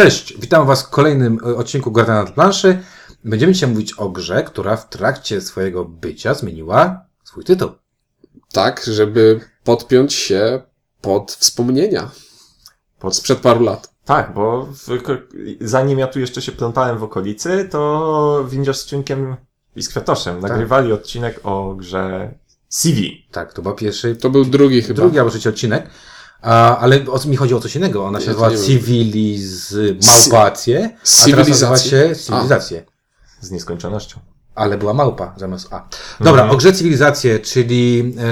Cześć, witam Was w kolejnym e, odcinku Guardiana na planszy. Będziemy dzisiaj mówić o grze, która w trakcie swojego bycia zmieniła swój tytuł. Tak, żeby podpiąć się pod wspomnienia Pod- sprzed paru lat. Tak, bo w, zanim ja tu jeszcze się plątałem w okolicy, to Windziarz z Ciunkiem i z Kwiatoszem nagrywali odcinek o grze CV. Tak, to był pierwszy, To był drugi chyba. drugi albo trzeci odcinek. A, ale o, mi chodzi o coś innego. Ona się Ja nazywa nie wiem. Civiliz-Małpacje, a teraz nazywa się? Cywilizacje. Z nieskończonością. Ale była małpa zamiast A. Dobra, Mhm. o grze Cywilizacje, czyli e,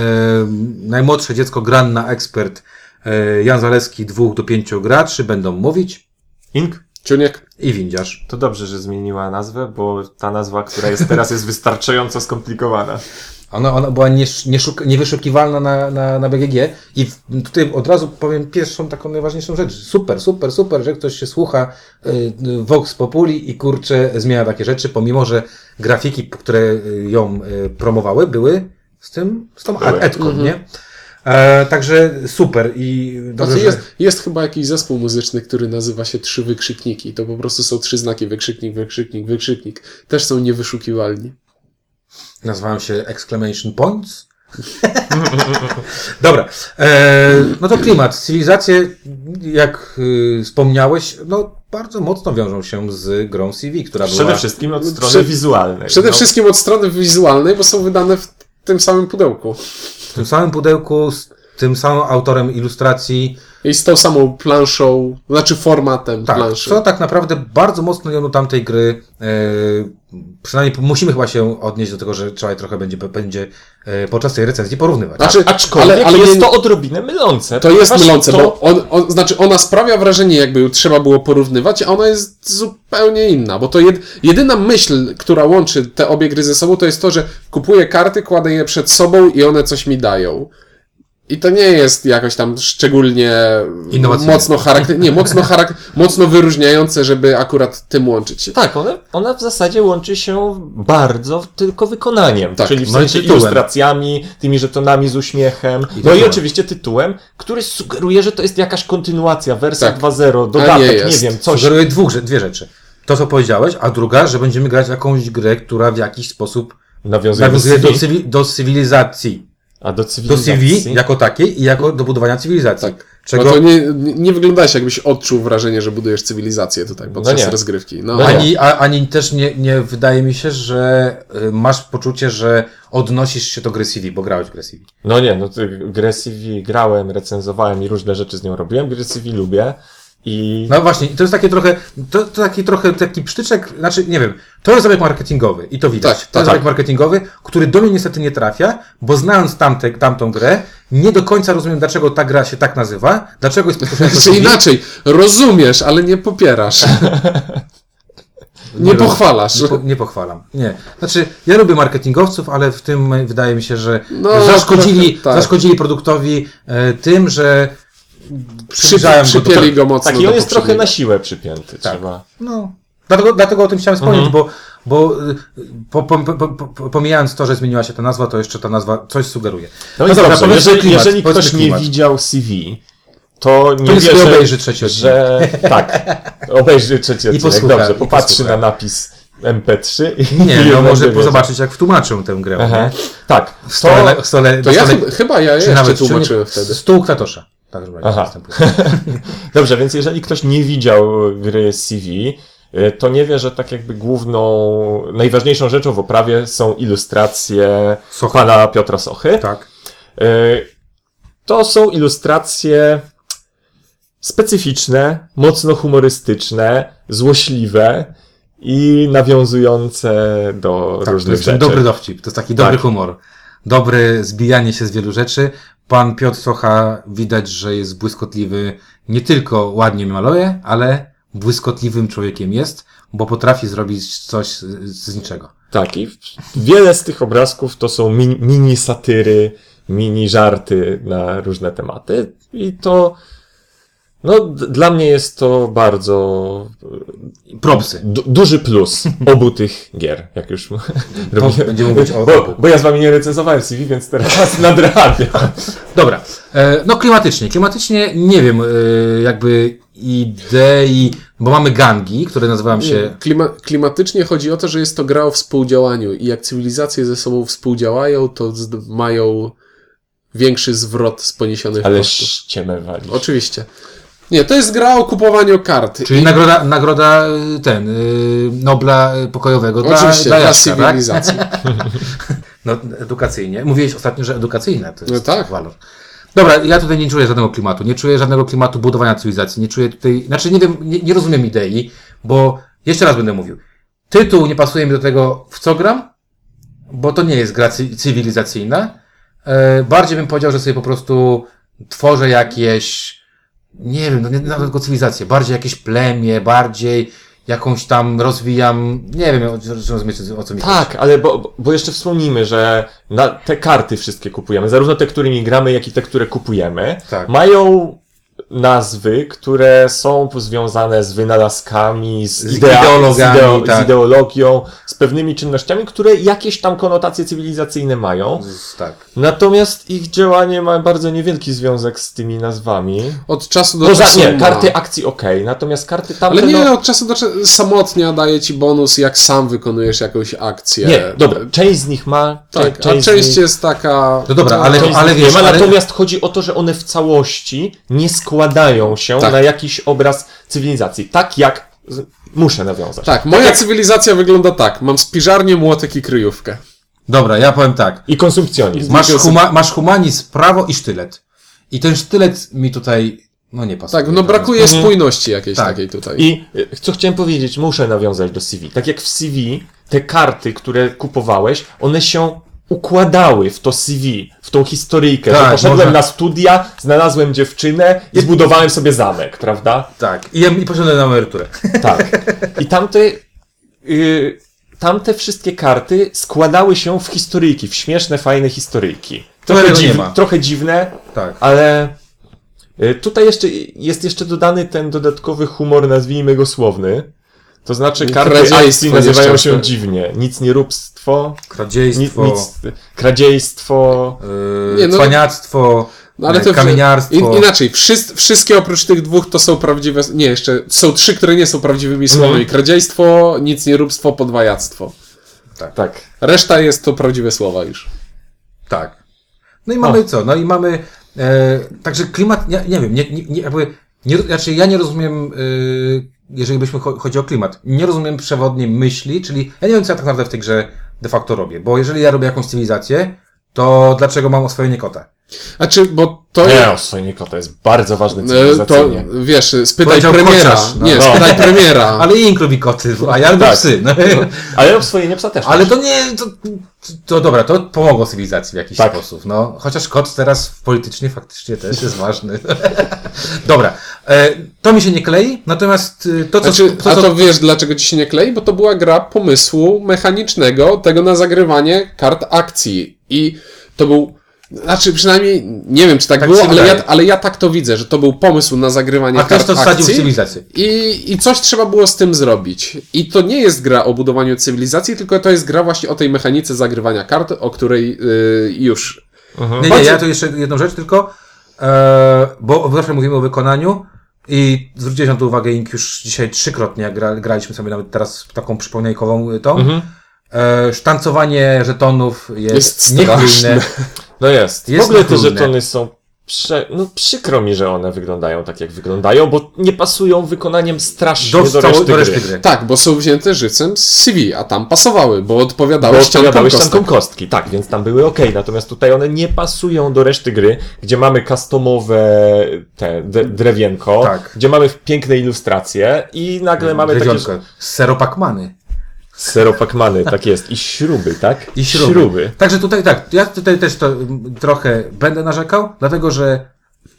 najmłodsze dziecko Granna Ekspert e, Jan Zaleski, dwóch do pięciu graczy będą mówić Ink? Ciuniek? i windziarz. To dobrze, że zmieniła nazwę, bo ta nazwa, która jest teraz, jest wystarczająco skomplikowana. Ona, ona była niesz, nieszuk, niewyszukiwalna na, na, na BGG i w, tutaj od razu powiem pierwszą taką najważniejszą rzecz. Super, super, super, że ktoś się słucha y, Vox Populi i kurczę zmienia takie rzeczy, pomimo że grafiki, które ją y, promowały, były z tym, z tą Były. etką, nie? E, także super i dobrze, Znaczy że... jest, jest chyba jakiś zespół muzyczny, który nazywa się Trzy Wykrzykniki. To po prostu są trzy znaki wykrzyknik, wykrzyknik, wykrzyknik. Też są niewyszukiwalni. Nazwałem się Exclamation Points. Dobra, e, no to klimat. Cywilizacje, jak y, wspomniałeś, no bardzo mocno wiążą się z grą CV, która była... Przede wszystkim od strony Prze- wizualnej. Przede No, wszystkim od strony wizualnej, bo są wydane w tym samym pudełku. w tym samym pudełku, z tym samym autorem ilustracji. I z tą samą planszą, znaczy formatem Tak, planszy. co tak naprawdę bardzo mocno ją do tamtej gry, e, przynajmniej musimy chyba się odnieść do tego, że trzeba je trochę będzie, będzie e, podczas tej recenzji porównywać. Znaczy, Aczkolwiek ale, ale jest nie- to odrobinę mylące. To jest mylące, to- bo on, on, znaczy ona sprawia wrażenie, jakby ją trzeba było porównywać, a ona jest zupełnie inna, bo to jed, jedyna myśl, która łączy te obie gry ze sobą, to jest to, że kupuję karty, kładę je przed sobą i one coś mi dają. I to nie jest jakoś tam szczególnie mocno charakter, nie, mocno charak, mocno wyróżniające, żeby akurat tym łączyć się. Tak, ona, ona w zasadzie łączy się bardzo tylko wykonaniem, Tak, czyli w no i sensie ilustracjami, tymi żetonami z uśmiechem, no i oczywiście tytułem, który sugeruje, że to jest jakaś kontynuacja, wersja Tak. 2.0, A dodatek, nie nie, wiem, coś. Sugeruję dwóch, dwie rzeczy. To, co powiedziałeś, a druga, że będziemy grać w jakąś grę, która w jakiś sposób Nawiązuje, nawiązuje do, do cywilizacji. A do Do cywilizacji. CV jako takiej i jako do budowania cywilizacji. Tak. Czego Bo to nie, nie wyglądałeś jakbyś odczuł wrażenie, że budujesz cywilizację tutaj podczas nie. rozgrywki. No, No ani, a, ani też nie, nie wydaje mi się, że y, masz poczucie, że odnosisz się do gry CV, bo grałeś w grę CV. No nie, no ty, grę CV grałem, recenzowałem i różne rzeczy z nią robiłem, gry CV lubię i No właśnie, to jest takie trochę, to, to taki trochę taki psztyczek, znaczy nie wiem, to jest zabieg marketingowy i to widać. Tak, to tak, jest zabieg marketingowy, który do mnie niestety nie trafia, bo znając tamte, tamtą grę, nie do końca rozumiem, dlaczego ta gra się tak nazywa, dlaczego jest Czy CV. inaczej, rozumiesz, ale nie popierasz. nie roz- pochwalasz. Nie, po, nie pochwalam. Nie. Znaczy, ja lubię marketingowców, ale w tym wydaje mi się, że No, zaszkodzili, tak. zaszkodzili produktowi e, tym, że Przy, przybliżają go do przypieli go mocno tak, i on jest trochę na siłę przypięty, Tak. trzeba. No. Dlatego, dlatego o tym chciałem wspomnieć, Mhm. bo, bo y, po, po, po, po, pomijając to, że zmieniła się ta nazwa, to jeszcze ta nazwa coś sugeruje. No, No i dobra, dobrze, jeżeli, klimat, jeżeli ktoś klimat. nie widział CV, to nie To niech wie, sobie że, obejrzy trzeci odcinek. że tak, obejrzy trzeci odcinek, posłucha, dobrze, i popatrzy posłucha. na napis MP3 i Nie, i no może zobaczyć, jak wtłumaczę tę grę. Aha. Tak, W stole, to, stole, To w ja stole, chyba, chyba ja jeszcze tłumaczyłem czy- wtedy. Stół Klatosza. Tak, że Aha. dobrze, więc jeżeli ktoś nie widział gry CV, y, to nie wie, że tak jakby główną, najważniejszą rzeczą w oprawie są ilustracje Sochy. pana Piotra Sochy. Tak. Y, To są ilustracje specyficzne, mocno humorystyczne, złośliwe i nawiązujące do Tak, to różnych jest ten rzeczy. dobry dowcip, to jest taki dobry Tak. humor. Dobre zbijanie się z wielu rzeczy. Pan Piotr Socha widać, że jest błyskotliwy, nie tylko ładnie maluje, ale błyskotliwym człowiekiem jest, bo potrafi zrobić coś z, niczego. Tak, i wiele z tych obrazków to są mini, mini satyry, mini żarty na różne tematy i to no, dla mnie jest to bardzo Propsy. du duży plus obu tych gier, jak już robię. będziemy mówić o bo, obu. bo ja z wami nie recenzowałem CV, więc teraz nadrabiam. Dobra, e, no klimatycznie. Klimatycznie nie wiem, e, jakby idei, bo mamy gangi, które nazywają się... Klima, klimatycznie chodzi o to, że jest to gra o współdziałaniu i jak cywilizacje ze sobą współdziałają, to mają większy zwrot z poniesionych Ale kosztów. ściemę wali. Oczywiście. Nie, to jest gra o kupowaniu kart. Czyli I- nagroda, nagroda y, ten, y, Nobla y, pokojowego dla, Oczywiście, dla dla Jacka, tak? cywilizacji. No, edukacyjnie. Mówiłeś ostatnio, że edukacyjna to jest No tak. walor. Dobra, ja tutaj nie czuję żadnego klimatu. Nie czuję żadnego klimatu budowania cywilizacji. Nie czuję tutaj, znaczy nie wiem, nie, nie rozumiem idei, bo jeszcze raz będę mówił. Tytuł nie pasuje mi do tego, w co gram, bo to nie jest gra cy- cywilizacyjna. E, bardziej bym powiedział, że sobie po prostu tworzę jakieś, nie wiem, no nie, nawet tylko cywilizację, bardziej jakieś plemię, bardziej jakąś tam rozwijam, nie wiem, rozumiecie, o co mi chodzi. Tak, ale bo, bo jeszcze wspomnijmy, że na te karty wszystkie kupujemy, zarówno te, którymi gramy, jak i te, które kupujemy, Tak. mają nazwy, które są związane z wynalazkami, z, Z idea- z, ideo- tak. z ideologią, z pewnymi czynnościami, które jakieś tam konotacje cywilizacyjne mają. Z- Tak. Natomiast ich działanie ma bardzo niewielki związek z tymi nazwami. Od czasu do Poza, czasu nie, ma. karty akcji ok, natomiast karty tamte... Ale nie, no, od czasu do czasu samotnia daje ci bonus, jak sam wykonujesz jakąś akcję. nie, dobra, część z nich ma, Tak, część, a z część nich... jest taka... No dobra, ale, ale nich wiesz, nie ma, ale, natomiast chodzi o to, że one w całości nie składają się Tak. na jakiś obraz cywilizacji. Tak jak muszę nawiązać. Tak, moja jak- cywilizacja wygląda tak. Mam spiżarnię, młotek i kryjówkę. dobra, ja powiem tak. I konsumpcjonizm. Masz, huma, masz humanizm, prawo i sztylet. I ten sztylet mi tutaj, no nie pasuje. Tak, no brakuje Mhm. spójności jakiejś Tak. takiej tutaj. I y, co chciałem powiedzieć, muszę nawiązać do CV. Tak jak w CV, te karty, które kupowałeś, one się układały w to CV, w tą historyjkę. Tak, że poszedłem można- na studia, znalazłem dziewczynę i zbudowałem sobie zamek, prawda? Tak, i, i poszedłem na emeryturę. Tak. I tamte, y, tamte wszystkie karty składały się w historyjki, w śmieszne, fajne historyjki. Trochę, Którego nie dziw, trochę dziwne, Tak. ale y, tutaj jeszcze jest jeszcze dodany ten dodatkowy humor, nazwijmy go słowny. To znaczy karty akcji nazywają się dziwnie. Nic nie róbstwo, nic, Kradziejstwo, nic, kradziejstwo. yy, Nie, no- cwaniactwo, No, ale yy, to kamieniarstwo. In, inaczej, wszyscy, wszystkie oprócz tych dwóch to są prawdziwe. Nie, jeszcze są trzy, które nie są prawdziwymi słowami. Mhm. Kradziejstwo, nic nieróbstwo, podwajactwo. Tak. Reszta jest to prawdziwe słowa już. Tak. No i mamy co? No i mamy. E, także klimat, nie, nie wiem, nie, nie, nie, jakby, nie, znaczy ja nie rozumiem, y, jeżeli byśmy cho- chodzi o klimat, nie rozumiem przewodniej myśli, czyli ja nie wiem, co ja tak naprawdę w tej grze de facto robię, bo jeżeli ja robię jakąś cywilizację, to dlaczego mam oswojenie kota? Znaczy, bo to Nie, jest. oswojenie kota jest bardzo ważne e, To cywilizacyjnie. wiesz, spytaj Powiedział premiera. no. Nie, No. spytaj premiera. Ale Ink lubi koty, a ja lubię Tak. psy. No. Ale oswojenie psa też. Ale to nie, to, to dobra, to pomogło cywilizacji w jakiś Tak. sposób, no. Chociaż kot teraz politycznie faktycznie też jest ważny. dobra, e, to mi się nie klei, natomiast y, to, co... Znaczy, to, a co to wiesz, dlaczego ci się nie klei? Bo to była gra pomysłu mechanicznego, tego na zagrywanie kart akcji. I to był. Znaczy, przynajmniej nie wiem, czy tak, Tak było, ale ja, ale ja tak to widzę, że to był pomysł na zagrywanie a ktoś kart to wsadził w akcji. cywilizację. I, I coś trzeba było z tym zrobić. I to nie jest gra o budowaniu cywilizacji, tylko to jest gra właśnie o tej mechanice zagrywania kart, o której yy, już. Mhm. Nie, nie, ja tu jeszcze jedną rzecz tylko, e, bo zawsze mówimy o wykonaniu i zwróciłeś na to uwagę, Ink, już dzisiaj trzykrotnie, jak gra, graliśmy sobie nawet teraz taką przypomniajkową y, tą. Mhm. E, sztancowanie żetonów jest, Jest niechlujne. No jest. Jest w ogóle te żetony są. Prze... No przykro mi, że one wyglądają tak, jak wyglądają, bo nie pasują wykonaniem strasznie Do, do, reszty, do reszty gry. gry. Tak, bo są wzięte żywcem z CV, a tam pasowały, bo odpowiadały Bo odpowiadały ściankom kostki, tak, więc tam były ok, natomiast tutaj one nie pasują do reszty gry, gdzie mamy customowe te drewienko, Tak. gdzie mamy piękne ilustracje i nagle mamy takie Drewionko. Seropakmany. Seropakmany, tak jest, i śruby, tak? I śruby. Także tutaj tak, ja tutaj też to mm, trochę będę narzekał, dlatego że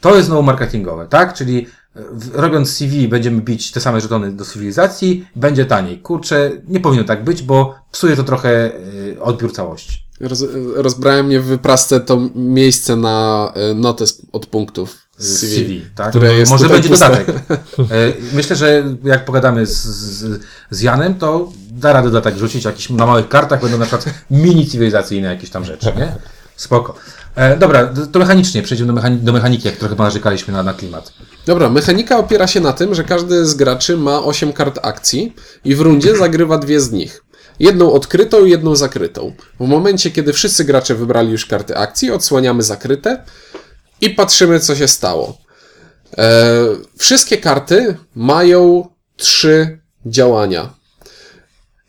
to jest znowu marketingowe, tak? Czyli e, robiąc CV będziemy bić te same żetony do cywilizacji, będzie taniej. Kurczę, nie powinno tak być, bo psuje to trochę e, odbiór całości. Roz, rozbrałem mnie w wyprasce to miejsce na notę od punktów z CV. CV, tak? które jest Może będzie puste. dodatek. E, Myślę, że jak pogadamy z, z, z Janem, to da radę dodatek rzucić jakiś na małych kartach, będą na przykład mini cywilizacyjne jakieś tam rzeczy, nie? Spoko. E, dobra, to- mechanicznie, przejdziemy do, mechani- do mechaniki, jak trochę narzekaliśmy na, na klimat. Dobra, mechanika opiera się na tym, że każdy z graczy ma 8 kart akcji i w rundzie zagrywa dwie z nich. Jedną odkrytą i jedną zakrytą. W momencie, kiedy wszyscy gracze wybrali już karty akcji, odsłaniamy zakryte i patrzymy, co się stało. E, wszystkie karty mają trzy działania.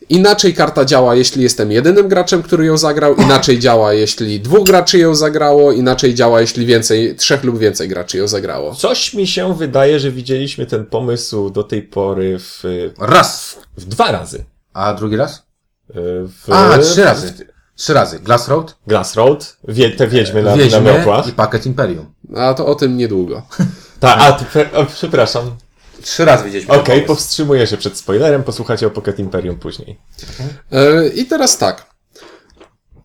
Inaczej karta działa, jeśli jestem jedynym graczem, który ją zagrał, inaczej działa, jeśli dwóch graczy ją zagrało, inaczej działa, jeśli więcej, trzech lub więcej graczy ją zagrało. Coś mi się wydaje, że widzieliśmy ten pomysł do tej pory w, Raz. w dwa razy. A drugi raz? W, A, trzy razy. Trzy razy. Glass Road, Glass Road, wie, te wiedźmy na, na Wiedźmy miotłach. i Pakiet Imperium. A to o tym niedługo. Ta, a, ty, o, przepraszam. Trzy razy widzieliśmy. Okej, powstrzymuję się przed spoilerem, posłuchacie o Pocket Imperium później. E, I teraz tak.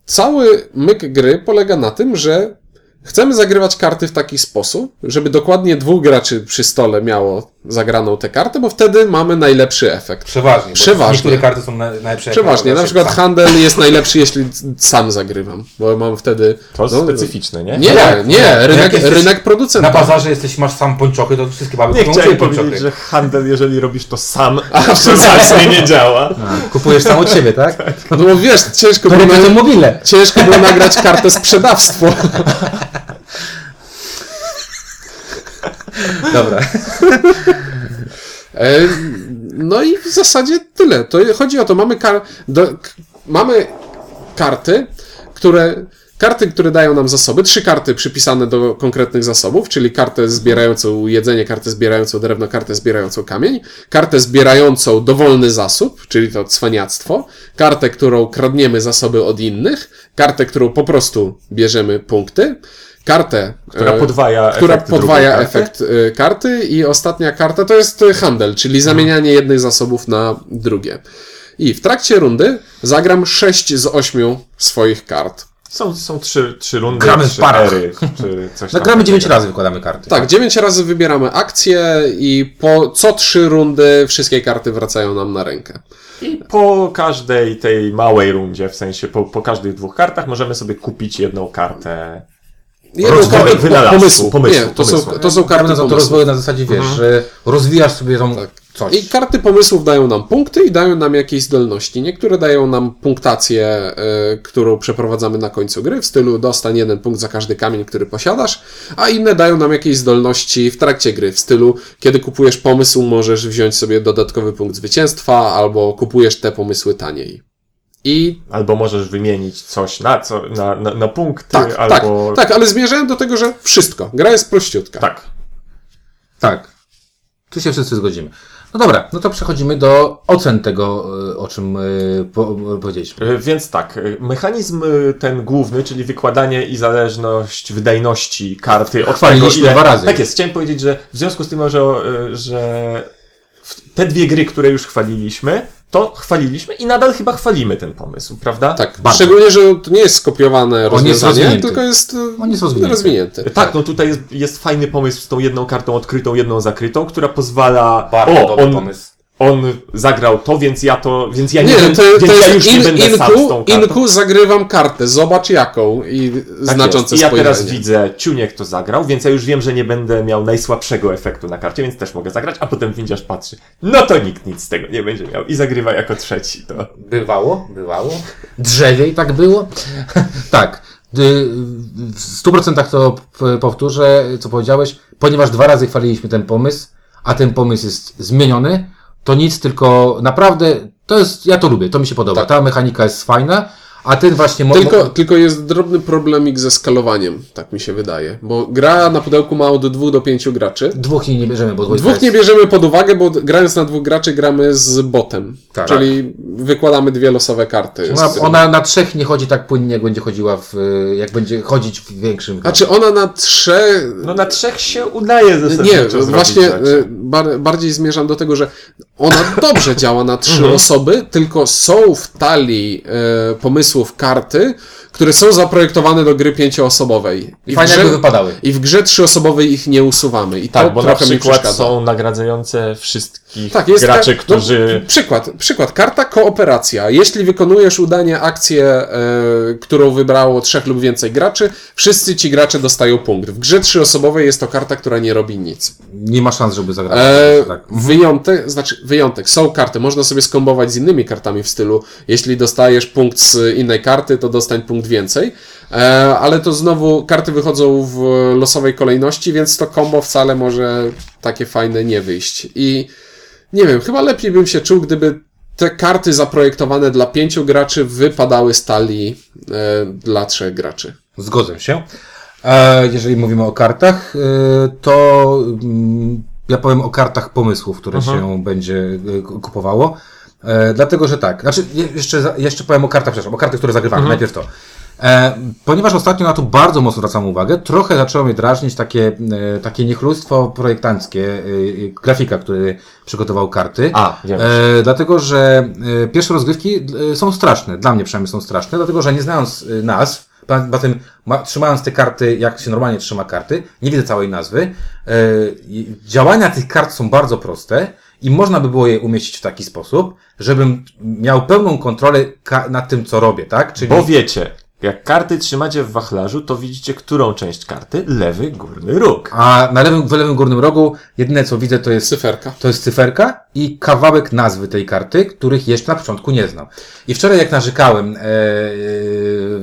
Cały myk gry polega na tym, że chcemy zagrywać karty w taki sposób, żeby dokładnie dwóch graczy przy stole miało zagraną tę kartę, bo wtedy mamy najlepszy efekt. Przeważnie. Przeważnie. Niektóre karty są na, najlepsze. Przeważnie. na Na przykład sam. handel jest najlepszy, jeśli sam zagrywam, bo mam wtedy... To no, specyficzne, nie? Nie, jak? nie, Jak rynek, jesteś rynek Na producenta. bazarze jesteś, masz sam pończochy, to wszystkie baby Nie kupują chciałem powiedzieć, pończochy. że handel, jeżeli robisz to sam, to przeważnie nie działa. A, Kupujesz sam od siebie, tak? No bo wiesz, ciężko To było, na... mobile. ciężko było nagrać kartę sprzedawstwo. Dobra. E, No i w zasadzie tyle. To chodzi o to, mamy, kar do, mamy karty, które. Karty, które dają nam zasoby, trzy karty przypisane do konkretnych zasobów, czyli kartę zbierającą jedzenie, kartę zbierającą drewno, kartę zbierającą kamień, kartę zbierającą dowolny zasób, czyli to cwaniactwo, kartę, którą kradniemy zasoby od innych, kartę, którą po prostu bierzemy punkty, kartę, Która e, podwaja która efekt podwaja karty. efekt karty i ostatnia karta to jest y, handel, czyli zamienianie jednych zasobów na drugie. I w trakcie rundy zagram 6 z 8 swoich kart. Są, są trzy, trzy rundy, Gramy trzy parach. ery, czy coś No gramy 9 razy, wykładamy karty. Tak, 9 razy wybieramy akcje i po co 3 rundy wszystkie karty wracają nam na rękę. I po każdej tej małej rundzie, w sensie po, po każdych dwóch kartach, możemy sobie kupić jedną kartę. Rozwoju, kartę wynalazku, pomysłu. pomysłu, Nie, to są, pomysłu. to są Karty na to rozwoju na zasadzie, wiesz, że rozwijasz sobie tą coś. I karty pomysłów dają nam punkty i dają nam jakieś zdolności. Niektóre dają nam punktację, y, którą przeprowadzamy na końcu gry, w stylu dostań jeden punkt za każdy kamień, który posiadasz, a inne dają nam jakieś zdolności w trakcie gry, w stylu kiedy kupujesz pomysł, możesz wziąć sobie dodatkowy punkt zwycięstwa, albo kupujesz te pomysły taniej. I Albo możesz wymienić coś na, co, na, na, na punkty, tak, albo... tak, tak, ale zmierzałem do tego, że wszystko. Gra jest prościutka. tak. Tak. Tu się wszyscy zgodzimy. No dobra, no to przechodzimy do ocen tego, y, o czym y, po, powiedzieliśmy. E, Więc tak, e, mechanizm e, ten główny, czyli wykładanie i zależność wydajności karty od tego, ile... dwa razy. Tak jest, chciałem powiedzieć, że w związku z tym, że, e, że te dwie gry, które już chwaliliśmy, to chwaliliśmy i nadal chyba chwalimy ten pomysł, prawda? Tak, Bardzo. szczególnie, że to nie jest skopiowane jest rozwiązanie, rozwinięty. tylko jest, y, On jest rozwinięty. rozwinięty. Tak, no tutaj jest, jest fajny pomysł z tą jedną kartą odkrytą, jedną zakrytą, która pozwala. Bardzo o, dobry on, pomysł. On zagrał to, więc ja to. Więc ja nie, Nie, będę- to, to więc jest ja już nie in, będę sam z inku, tą kartą. inku zagrywam kartę, zobacz jaką i Tak znaczące jest. I ja spojrzenie. teraz widzę, Ciuniek to zagrał, więc ja już wiem, że nie będę miał najsłabszego efektu na karcie, więc też mogę zagrać, a potem windziarz patrzy, no to nikt nic z tego nie będzie miał i zagrywa jako trzeci. To... Bywało, bywało. Drzewiej tak było. tak. Y, W 100% to powtórzę, co powiedziałeś, ponieważ dwa razy chwaliliśmy ten pomysł, a ten pomysł jest zmieniony, to nic, tylko naprawdę, to jest, ja to lubię, to mi się podoba. Tak. Ta mechanika jest fajna, a ten właśnie... Tylko, mo- tylko jest drobny problemik ze skalowaniem, tak mi się wydaje. Bo gra na pudełku ma od dwóch do pięciu graczy. Dwóch nie bierzemy, bo dwójka Dwóch nie bierzemy pod uwagę, bo grając na dwóch graczy gramy z botem. Tak. Czyli wykładamy dwie losowe karty. Ona, ona na trzech nie chodzi tak płynnie, jak będzie chodziła w, jak będzie chodzić w większym... Znaczy ona na trzech... No na trzech się udaje ze Nie, właśnie y, bar, bardziej zmierzam do tego, że ona dobrze działa na trzy Mhm. osoby, tylko są w talii e, pomysłów karty, które są zaprojektowane do gry pięcioosobowej. I, w Fajnie jakby grze, wypadały. I w grze trzyosobowej ich nie usuwamy. I Tak, to bo na trochę mi przykład są nagradzające wszystkie wszystkich Tak, jest graczy, ka- którzy... No, przykład, przykład. Karta kooperacja. Jeśli wykonujesz udanie akcję, e, którą wybrało trzech lub więcej graczy, wszyscy ci gracze dostają punkt. W grze trzyosobowej jest to karta, która nie robi nic. Nie ma szans, żeby zagrać. E, tak. wyjątek, znaczy wyjątek, są karty, można sobie skombować z innymi kartami w stylu, jeśli dostajesz punkt z innej karty, to dostań punkt więcej, e, ale to znowu karty wychodzą w losowej kolejności, więc to combo wcale może takie fajne nie wyjść. I nie wiem, chyba lepiej bym się czuł, gdyby te karty zaprojektowane dla pięciu graczy wypadały z talii e, dla trzech graczy. Zgodzę się. E, jeżeli mówimy o kartach, e, to mm, ja powiem o kartach pomysłów, które się będzie e, ku- kupowało. E, dlatego, że tak. Znaczy, je- jeszcze, jeszcze powiem o kartach, przepraszam, o kartach, które zagrywamy. Najpierw to. E, ponieważ ostatnio na to bardzo mocno zwracam uwagę, trochę zaczęło mnie drażnić takie, e, takie niechlujstwo projektanckie, e, grafika, który przygotował karty. A, wiem. Dlatego, że pierwsze rozgrywki są straszne, dla mnie przynajmniej są straszne, dlatego, że nie znając nazw, poza tym ma, trzymając te karty, jak się normalnie trzyma karty, nie widzę całej nazwy. Działania tych kart są bardzo proste i można by było je umieścić w taki sposób, żebym miał pełną kontrolę nad tym, co robię, tak? Czyli Bo wiecie, jak karty trzymacie w wachlarzu, to widzicie, którą część karty? Lewy górny róg. a na lewym, w lewym górnym rogu jedyne, co widzę, to jest Cyferka. To jest cyferka i kawałek nazwy tej karty, których jeszcze na początku nie znam. I wczoraj jak narzekałem e,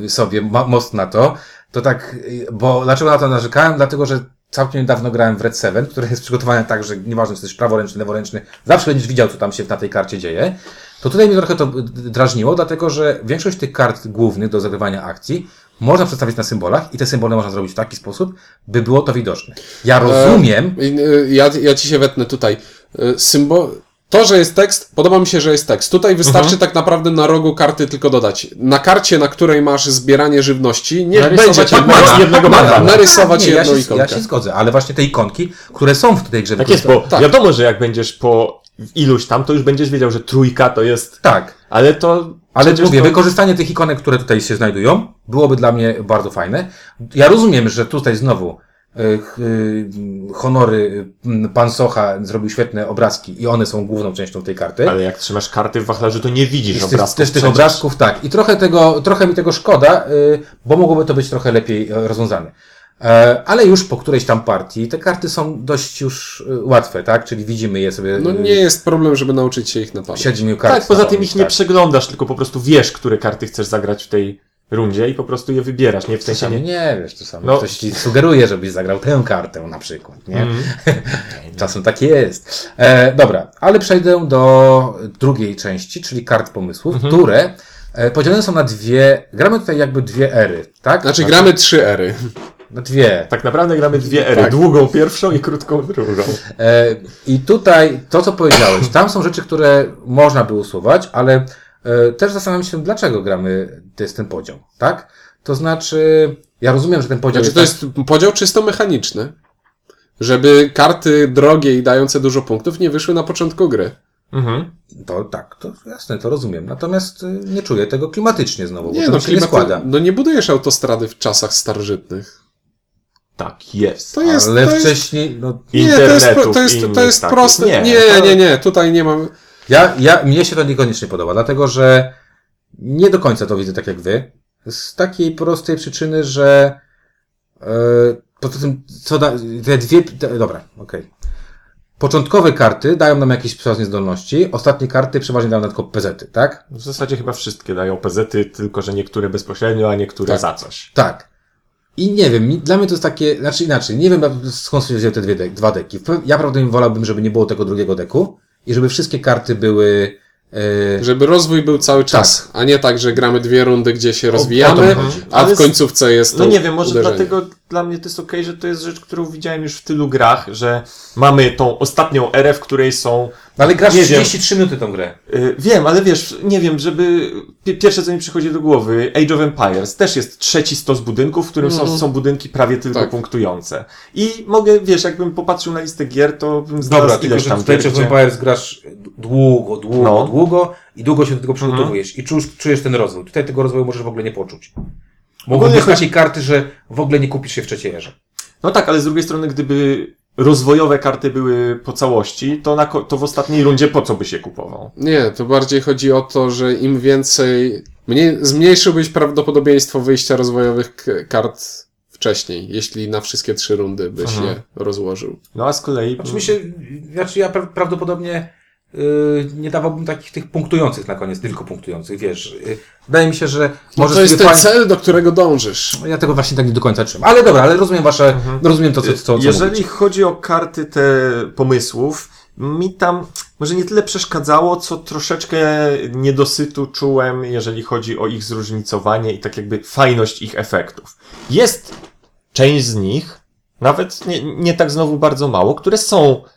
e, sobie ma, most na to, to tak, e, bo dlaczego na to narzekałem? Dlatego, że całkiem niedawno grałem w Red 7, które jest przygotowane tak, że nieważne, czy jesteś praworęczny, leworęczny, zawsze będziesz widział, co tam się na tej karcie dzieje. To tutaj mnie trochę to drażniło, dlatego, że większość tych kart głównych do zagrywania akcji można przedstawić na symbolach i te symbole można zrobić w taki sposób, by było to widoczne. Ja rozumiem, I, y, Ja, ja ci się wetnę tutaj. Y, Symbol. To, że jest tekst, podoba mi się, że jest tekst. Tutaj wystarczy tak naprawdę na rogu karty tylko dodać. Na karcie, na której masz zbieranie żywności, nie będzie jednego- jednego, jednego na, banana. narysować nie, ja jedną się, ikonkę. Ja się zgodzę, ale właśnie te ikonki, które są w tej grze Tak jest, bo Tak. wiadomo, że jak będziesz po iluś tam, to już będziesz wiedział, że trójka to jest... Tak, Ale to... ale mówię, to... wykorzystanie tych ikonek, które tutaj się znajdują, byłoby dla mnie bardzo fajne. Ja rozumiem, że tutaj znowu honory y, pan Socha zrobił świetne obrazki i one są główną częścią tej karty. Ale jak trzymasz karty w wachlarzu, to nie widzisz tych, obrazków też tych obrazków, tak. I trochę tego, trochę mi tego szkoda, y, bo mogłoby to być trochę lepiej e, rozwiązane. E, Ale już po którejś tam partii te karty są dość już y, łatwe, tak? Czyli widzimy je sobie. No y, nie jest problem, żeby nauczyć się ich na pamięć. siedmiu kart. Tak, poza tym ich nie tak. przeglądasz, tylko po prostu wiesz, które karty chcesz zagrać w tej rundzie i po prostu je wybierasz, nie w sensie nie... nie wiesz, czasami No. ktoś ci sugeruje, żebyś zagrał tę kartę na przykład, nie? Mhm. Czasem tak jest. E, dobra, ale przejdę do drugiej części, czyli kart pomysłów, Mhm. które e, podzielone są na dwie, gramy tutaj jakby dwie ery, tak? Znaczy, gramy trzy ery. Na dwie. Tak naprawdę gramy dwie ery, Tak. długą pierwszą i krótką drugą. E, I tutaj to, co powiedziałeś, tam są rzeczy, które można by usuwać, ale też zastanawiam się, dlaczego gramy, to jest ten podział, tak? To znaczy, ja rozumiem, że ten podział Znaczy, to jest podział czysto mechaniczny. Żeby karty drogie i dające dużo punktów nie wyszły na początku gry. Mhm. To tak, to jasne, to rozumiem. Natomiast y, nie czuję tego klimatycznie znowu, bo Nie, to no, mi się nie klimaty- składa. no nie budujesz autostrady w czasach starożytnych. Tak jest. To jest, Ale to jest, wcześniej, no, nie, to jest, to jest, to jest proste. Nie, Nie, to- nie, nie, tutaj nie mam. Ja, ja, mnie się to niekoniecznie podoba, dlatego że nie do końca to widzę tak jak wy. Z takiej prostej przyczyny, że e, poza tym, co da, te dwie, te, dobra, okej. Początkowe karty dają nam jakieś przeważnie zdolności, ostatnie karty przeważnie dają nam tylko PZ, tak? W zasadzie chyba wszystkie dają PZ-y, tylko że niektóre bezpośrednio, a niektóre Tak. za coś. Tak. I nie wiem, dla mnie to jest takie, znaczy inaczej, nie wiem skąd się wzięły te dwie dwa deki. Ja prawdopodobnie wolałbym, żeby nie było tego drugiego deku i żeby wszystkie karty były e, Żeby rozwój był cały czas, a nie tak, że gramy dwie rundy, gdzie się rozwijamy, a w końcówce jest No nie wiem, może uderzenie. dlatego dla mnie to jest okej, że to jest rzecz, którą widziałem już w tylu grach, że mamy tą ostatnią erę, w której są Ale grasz Nie wiem. 33 minuty tą grę. Y, Wiem, ale wiesz, nie wiem, żeby. pi- Pierwsze, co mi przychodzi do głowy, Age of Empires też jest trzeci stos budynków, w którym są, Mhm. są budynki prawie tylko Tak. punktujące. I mogę, wiesz, jakbym popatrzył na listę gier, to bym znalazł Dobra, tylko ileś że tam w Age gier, of. Empires grasz długo, długo, No. długo i długo się do tego przygotowujesz i czujesz, czujesz ten rozwój. Tutaj tego rozwoju możesz w ogóle nie poczuć. Mogą Ogólnie być chodzi- takie karty, że w ogóle nie kupisz się w trzeciej erze. No tak, ale z drugiej strony, gdyby rozwojowe karty były po całości, to, na, to w ostatniej rundzie po co by się kupował? Nie, to bardziej chodzi o to, że im więcej. Mniej, zmniejszyłbyś prawdopodobieństwo wyjścia rozwojowych k- kart wcześniej, jeśli na wszystkie trzy rundy byś Mhm. je rozłożył. No a z kolei... Oczywiście, znaczy ja pra prawdopodobnie nie dawałbym takich tych punktujących na koniec, tylko punktujących, wiesz. Yy, wydaje mi się, że No może to jest ten cel, do którego dążysz. Ja tego właśnie tak nie do końca trzymam. Ale dobra, ale rozumiem wasze, rozumiem to, co, co, co Jeżeli mówicie. chodzi o karty te pomysłów, mi tam może nie tyle przeszkadzało, co troszeczkę niedosytu czułem, jeżeli chodzi o ich zróżnicowanie i tak jakby fajność ich efektów. Jest część z nich, nawet nie, nie tak znowu bardzo mało, które są, y,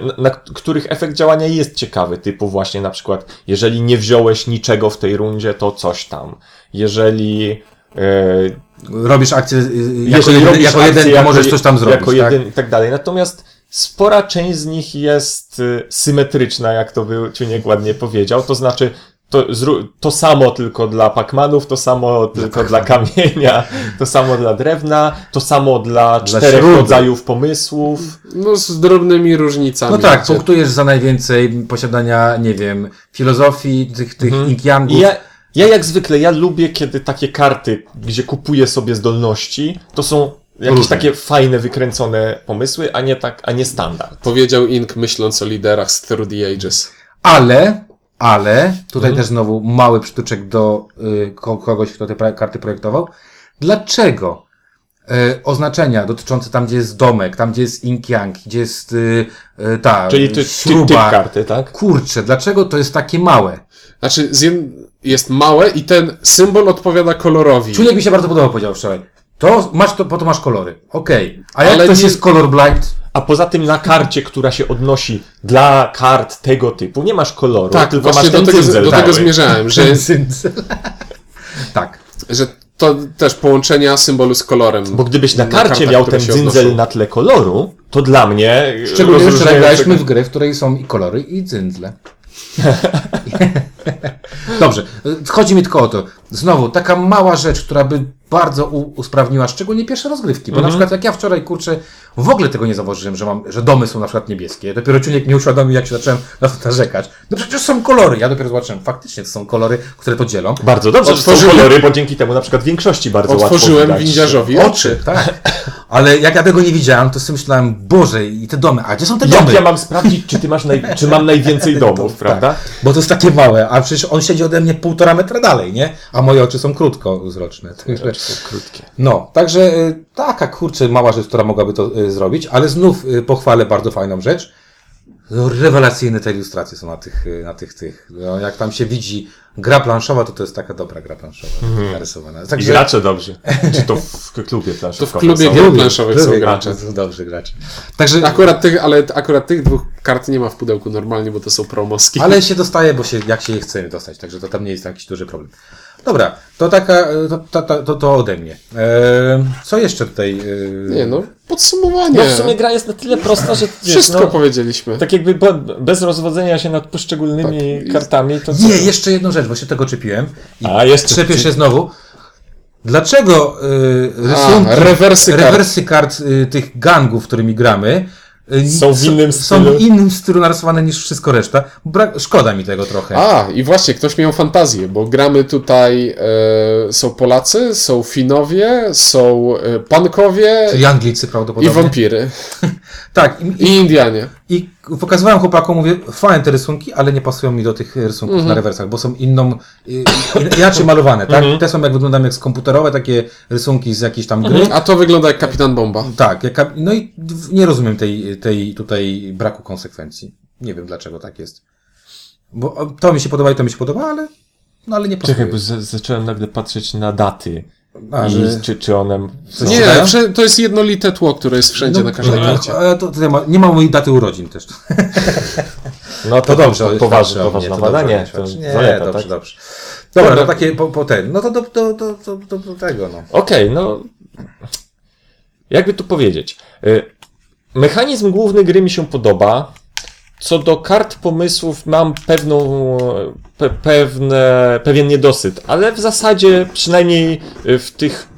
na, na których efekt działania jest ciekawy, typu właśnie na przykład, jeżeli nie wziąłeś niczego w tej rundzie, to coś tam. Jeżeli y, Robisz akcję yy, jako jeżeli robisz jako akcję jeden jako możesz coś tam zrobić. Jako tak? jeden i tak dalej. Natomiast spora część z nich jest y, symetryczna, jak to był Ciuniek ładnie powiedział. To znaczy, to, to samo tylko dla Pacmanów, to samo tylko dla kamienia, to samo dla drewna, to samo dla czterech śruby. rodzajów pomysłów. No z drobnymi różnicami. No tak, punktujesz za najwięcej posiadania, nie wiem, filozofii, tych, tych Mhm. inkiangów. I ja, ja jak zwykle, ja lubię, kiedy takie karty, gdzie kupuję sobie zdolności, to są jakieś Różne. takie fajne, wykręcone pomysły, a nie tak, a nie standard. Powiedział Ink myśląc o liderach z Through the Ages. Ale, ale, tutaj Mhm. też znowu mały przytuczek do y, ko- kogoś, kto te karty projektował. Dlaczego y, oznaczenia dotyczące tam, gdzie jest domek, tam, gdzie jest ink yang, gdzie jest y, y, ta Czyli ty, ty, śruba, typ karty, tak? kurczę, dlaczego to jest takie małe? Znaczy, jest małe i ten symbol odpowiada kolorowi. Czujnik mi się bardzo podobał, powiedział wczoraj. To masz to, po to masz kolory. Okej. A jak Ale ktoś nie- jest colorblind, A poza tym na karcie, która się odnosi dla kart tego typu, nie masz koloru, Tak, tylko właśnie masz ten do tego, cyndzel do tego cały. zmierzałem, że, tak. że to też połączenia symbolu z kolorem. Bo gdybyś na Na karcie kartach, miał ten odnoszą. na tle koloru, to dla mnie... Szczególnie, że graliśmy w grę, w której są i kolory, i dzyndzle. Dobrze, chodzi mi tylko o to. Znowu, taka mała rzecz, która by bardzo usprawniła, szczególnie pierwsze rozgrywki, bo na przykład jak ja wczoraj, kurczę, w ogóle tego nie zauważyłem, że mam, że domy są na przykład niebieskie. Dopiero Ciuniek mi uświadomił, jak się zacząłem na to narzekać. No przecież są kolory. Ja dopiero zobaczyłem, faktycznie to są kolory, które to dzielą. Bardzo dobrze, że są Otworzyłem- kolory, bo dzięki temu na przykład większości bardzo łatwo Otworzyłem widać. windziarzowi Oczy, tak. Ale jak ja tego nie widziałem, to sobie myślałem, Boże, i te domy, a gdzie są te domy? Jak ja mam sprawdzić, czy ty masz naj... czy mam najwięcej domów, Tak, prawda? Bo to jest takie małe, a przecież on siedzi ode mnie półtora metra dalej, nie? A moje oczy są krótkowzroczne. Także, Są krótkie. no, także y, taka kurczę mała rzecz, która mogłaby to y, zrobić, ale znów y, pochwalę bardzo fajną rzecz. No, rewelacyjne te ilustracje są na tych, na tych, tych. No, jak tam się widzi gra planszowa, to to jest taka dobra gra planszowa narysowana. I Także gracze dobrze. Czy to w klubie To w klubie gier planszowych są gracze, gracze. to są dobrzy gracze. Także, Akurat tych, ale akurat tych dwóch kart nie ma w pudełku normalnie, bo to są promoski. ale się dostaje, bo się, jak się je chce dostać, także to tam nie jest jakiś duży problem. Dobra, to taka, to, to, to, to, ode mnie. E, co jeszcze tutaj? y, Nie no, podsumowanie. No w sumie gra jest na tyle prosta, że wiesz, Wszystko no, powiedzieliśmy. tak jakby bez rozwodzenia się nad poszczególnymi Tak. kartami, to co? Nie, jeszcze jedną rzecz, bo się tego czepiłem. I A, jeszcze Trzepię się znowu. Dlaczego y, rysunki, A, rewersy kart. rewersy kart y, tych gangów, którymi gramy, Są w innym Są stylu. w innym stylu narysowane niż wszystko reszta. Brak, szkoda mi tego trochę. A, i właśnie, ktoś miał fantazję, bo gramy tutaj, e, są Polacy, są Finowie, są e, Pankowie Czyli Anglicy i prawdopodobnie. wampiry. Tak, i, I i, Indianie. i pokazywałem chłopakom, mówię, fajne te rysunki, ale nie pasują mi do tych rysunków Mhm. na rewersach, bo są inną, y, y, inaczej malowane, tak? Mhm. Te są jak wyglądają jak z komputerowe, takie rysunki z jakiejś tam gry. A to wygląda jak Kapitan Bomba. Tak, jaka, no i nie rozumiem tej, tej tutaj braku konsekwencji. Nie wiem dlaczego tak jest. Bo to mi się podoba i to mi się podoba, ale, no ale nie pasuje. Czekaj, bo za- zacząłem nagle patrzeć na daty. A, I że... czy, czy one... Coś Nie, to jest jednolite tło, które jest wszędzie na każdej no, karcie. ale to, to nie, ma, nie ma mojej daty urodzin też. No To dobrze. To poważne, o poważne to badanie. dobrze To. Nie, zaleta, dobrze, tak? dobrze. Dobra, Dobra. no takie po, po ten. No to do, do, do, do, do, do tego, no. Okej, no. Jakby tu powiedzieć. Y, Mechanizm główny gry mi się podoba. Co do kart pomysłów mam pewną, pe, pewne, pewien niedosyt, ale w zasadzie przynajmniej w tych,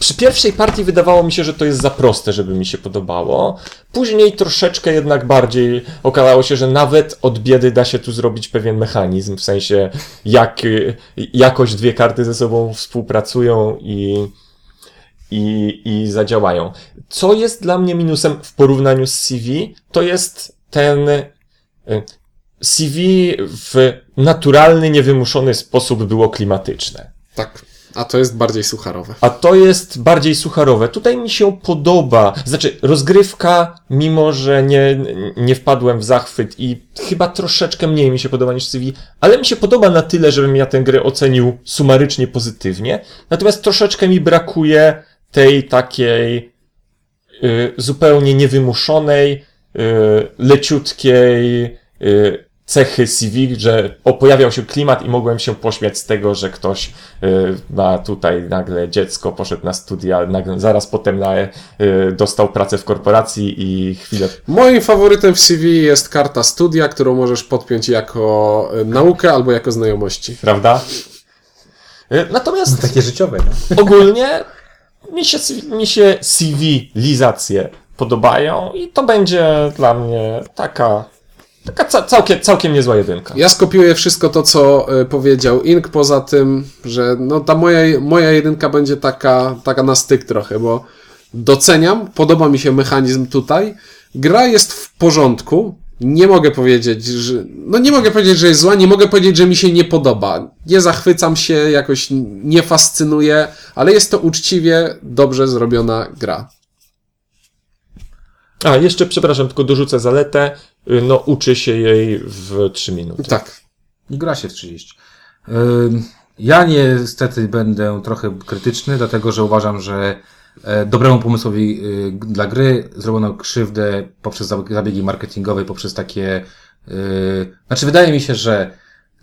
przy pierwszej partii wydawało mi się, że to jest za proste, żeby mi się podobało. Później troszeczkę jednak bardziej okazało się, że nawet od biedy da się tu zrobić pewien mechanizm, w sensie jak y, jakoś dwie karty ze sobą współpracują i, i, i zadziałają. Co jest dla mnie minusem w porównaniu z CV, to jest ten y, CV w naturalny, niewymuszony sposób było klimatyczne. Tak. A to jest bardziej sucharowe. A to jest bardziej sucharowe. Tutaj mi się podoba. Znaczy, rozgrywka, mimo że nie, nie wpadłem w zachwyt i chyba troszeczkę mniej mi się podoba niż CV, ale mi się podoba na tyle, żebym ja tę grę ocenił sumarycznie pozytywnie. Natomiast troszeczkę mi brakuje tej takiej y, zupełnie niewymuszonej, y, leciutkiej y, cechy CV, że o, pojawiał się klimat i mogłem się pośmiać z tego, że ktoś ma tutaj nagle dziecko, poszedł na studia, nagle, zaraz potem na, dostał pracę w korporacji i chwilę Moim faworytem w CV jest karta studia, którą możesz podpiąć jako naukę albo jako znajomości. prawda? Natomiast Takie życiowe, no. ogólnie mi się, mi się CV-lizacje podobają i to będzie dla mnie taka, taka ca całkiem, całkiem niezła jedynka. Ja skopiuję wszystko to, co e, powiedział Ink, poza tym, że no ta moja, moja jedynka będzie taka, taka na styk trochę, bo doceniam, podoba mi się mechanizm tutaj. Gra jest w porządku. Nie mogę powiedzieć, że. No nie mogę powiedzieć, że jest zła, nie mogę powiedzieć, że mi się nie podoba. Nie zachwycam się, jakoś nie fascynuje, ale jest to uczciwie dobrze zrobiona gra. A, jeszcze, przepraszam, tylko dorzucę zaletę. No, uczy się jej w 3 minuty. Tak. I gra się w 30. Ym, Ja niestety będę trochę krytyczny, dlatego że uważam, że dobremu pomysłowi y, dla gry zrobiono krzywdę poprzez zab- zabiegi marketingowe, poprzez takie. y, Znaczy, wydaje mi się, że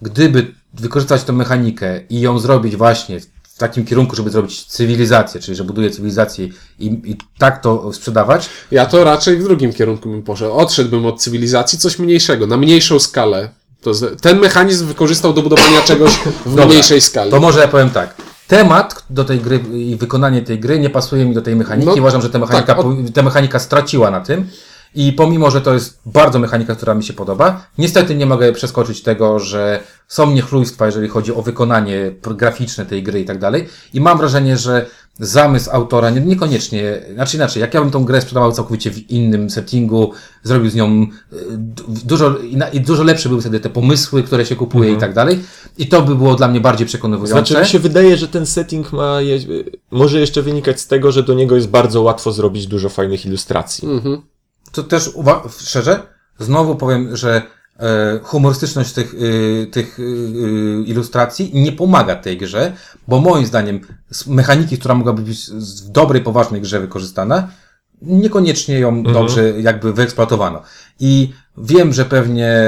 gdyby wykorzystać tę mechanikę i ją zrobić właśnie w takim kierunku, żeby zrobić cywilizację, czyli że buduje cywilizację i, i tak to sprzedawać, Ja to raczej w drugim kierunku bym poszedł. Odszedłbym od cywilizacji, coś mniejszego, na mniejszą skalę. To ten mechanizm wykorzystał do budowania czegoś w Dobra, mniejszej skali. To może ja powiem tak. Temat do tej gry i wykonanie tej gry nie pasuje mi do tej mechaniki. No, Uważam, że ta mechanika, tak, o- powi- ta mechanika straciła na tym. I pomimo, że to jest bardzo mechanika, która mi się podoba, niestety nie mogę przeskoczyć tego, że są niechlujstwa, jeżeli chodzi o wykonanie graficzne tej gry i tak dalej. I mam wrażenie, że zamysł autora nie, niekoniecznie, znaczy inaczej, jak ja bym tą grę sprzedawał całkowicie w innym settingu, zrobił z nią y, du- dużo, i dużo lepsze były wtedy te pomysły, które się kupuje i tak dalej. I to by było dla mnie bardziej przekonywujące. Znaczy, mi się wydaje, że ten setting ma, je, może jeszcze wynikać z tego, że do niego jest bardzo łatwo zrobić dużo fajnych ilustracji. Mhm. To też uwa- szczerze, znowu powiem, że humorystyczność tych, y, tych y, y, ilustracji nie pomaga tej grze, bo moim zdaniem z mechaniki, która mogłaby być w dobrej, poważnej grze wykorzystana, niekoniecznie ją dobrze jakby wyeksploatowano. I wiem, że pewnie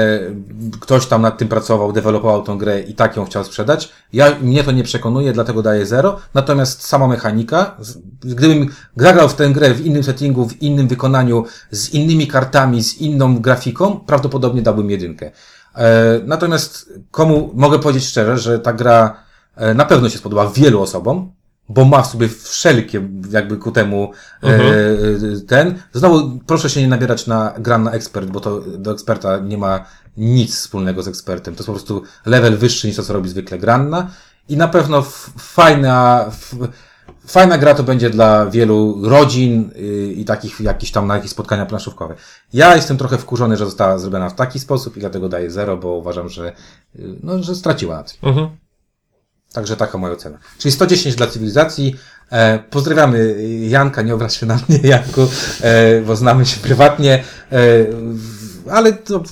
ktoś tam nad tym pracował, dewelopował tą grę i tak ją chciał sprzedać. Ja, mnie to nie przekonuje, dlatego daję zero. Natomiast sama mechanika, gdybym zagrał w tę grę w innym settingu, w innym wykonaniu, z innymi kartami, z inną grafiką, prawdopodobnie dałbym jedynkę. E, natomiast komu, mogę powiedzieć szczerze, że ta gra e, na pewno się spodoba wielu osobom, bo ma w sobie wszelkie jakby ku temu e, ten. Znowu proszę się nie nabierać na gram na ekspert, bo to do eksperta nie ma nic wspólnego z ekspertem. To jest po prostu level wyższy niż to, co robi zwykle granna. I na pewno fajna, fajna gra to będzie dla wielu rodzin y, i takich jakichś tam na jakieś spotkania planszówkowe. Ja jestem trochę wkurzony, że została zrobiona w taki sposób i dlatego daję zero, bo uważam, że, y, no, że straciła na tym. Mhm. Także taka moja ocena. Czyli 110 dla cywilizacji. E, pozdrawiamy Janka, nie obraź się na mnie, Janku, e, bo znamy się prywatnie, e, ale to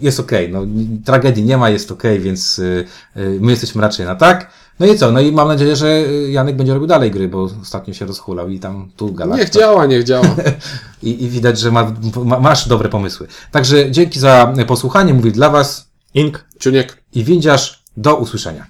jest okej. no, tragedii nie ma, jest okej, więc e, e, my jesteśmy raczej na tak. No i co? No i mam nadzieję, że Janek będzie robił dalej gry, bo ostatnio się rozhulał i tam tu galakta. Niech działa, niech działa. I, I widać, że ma, ma, masz dobre pomysły. Także dzięki za posłuchanie, mówię dla Was Ink. Ciuniek. i windziarz, do usłyszenia.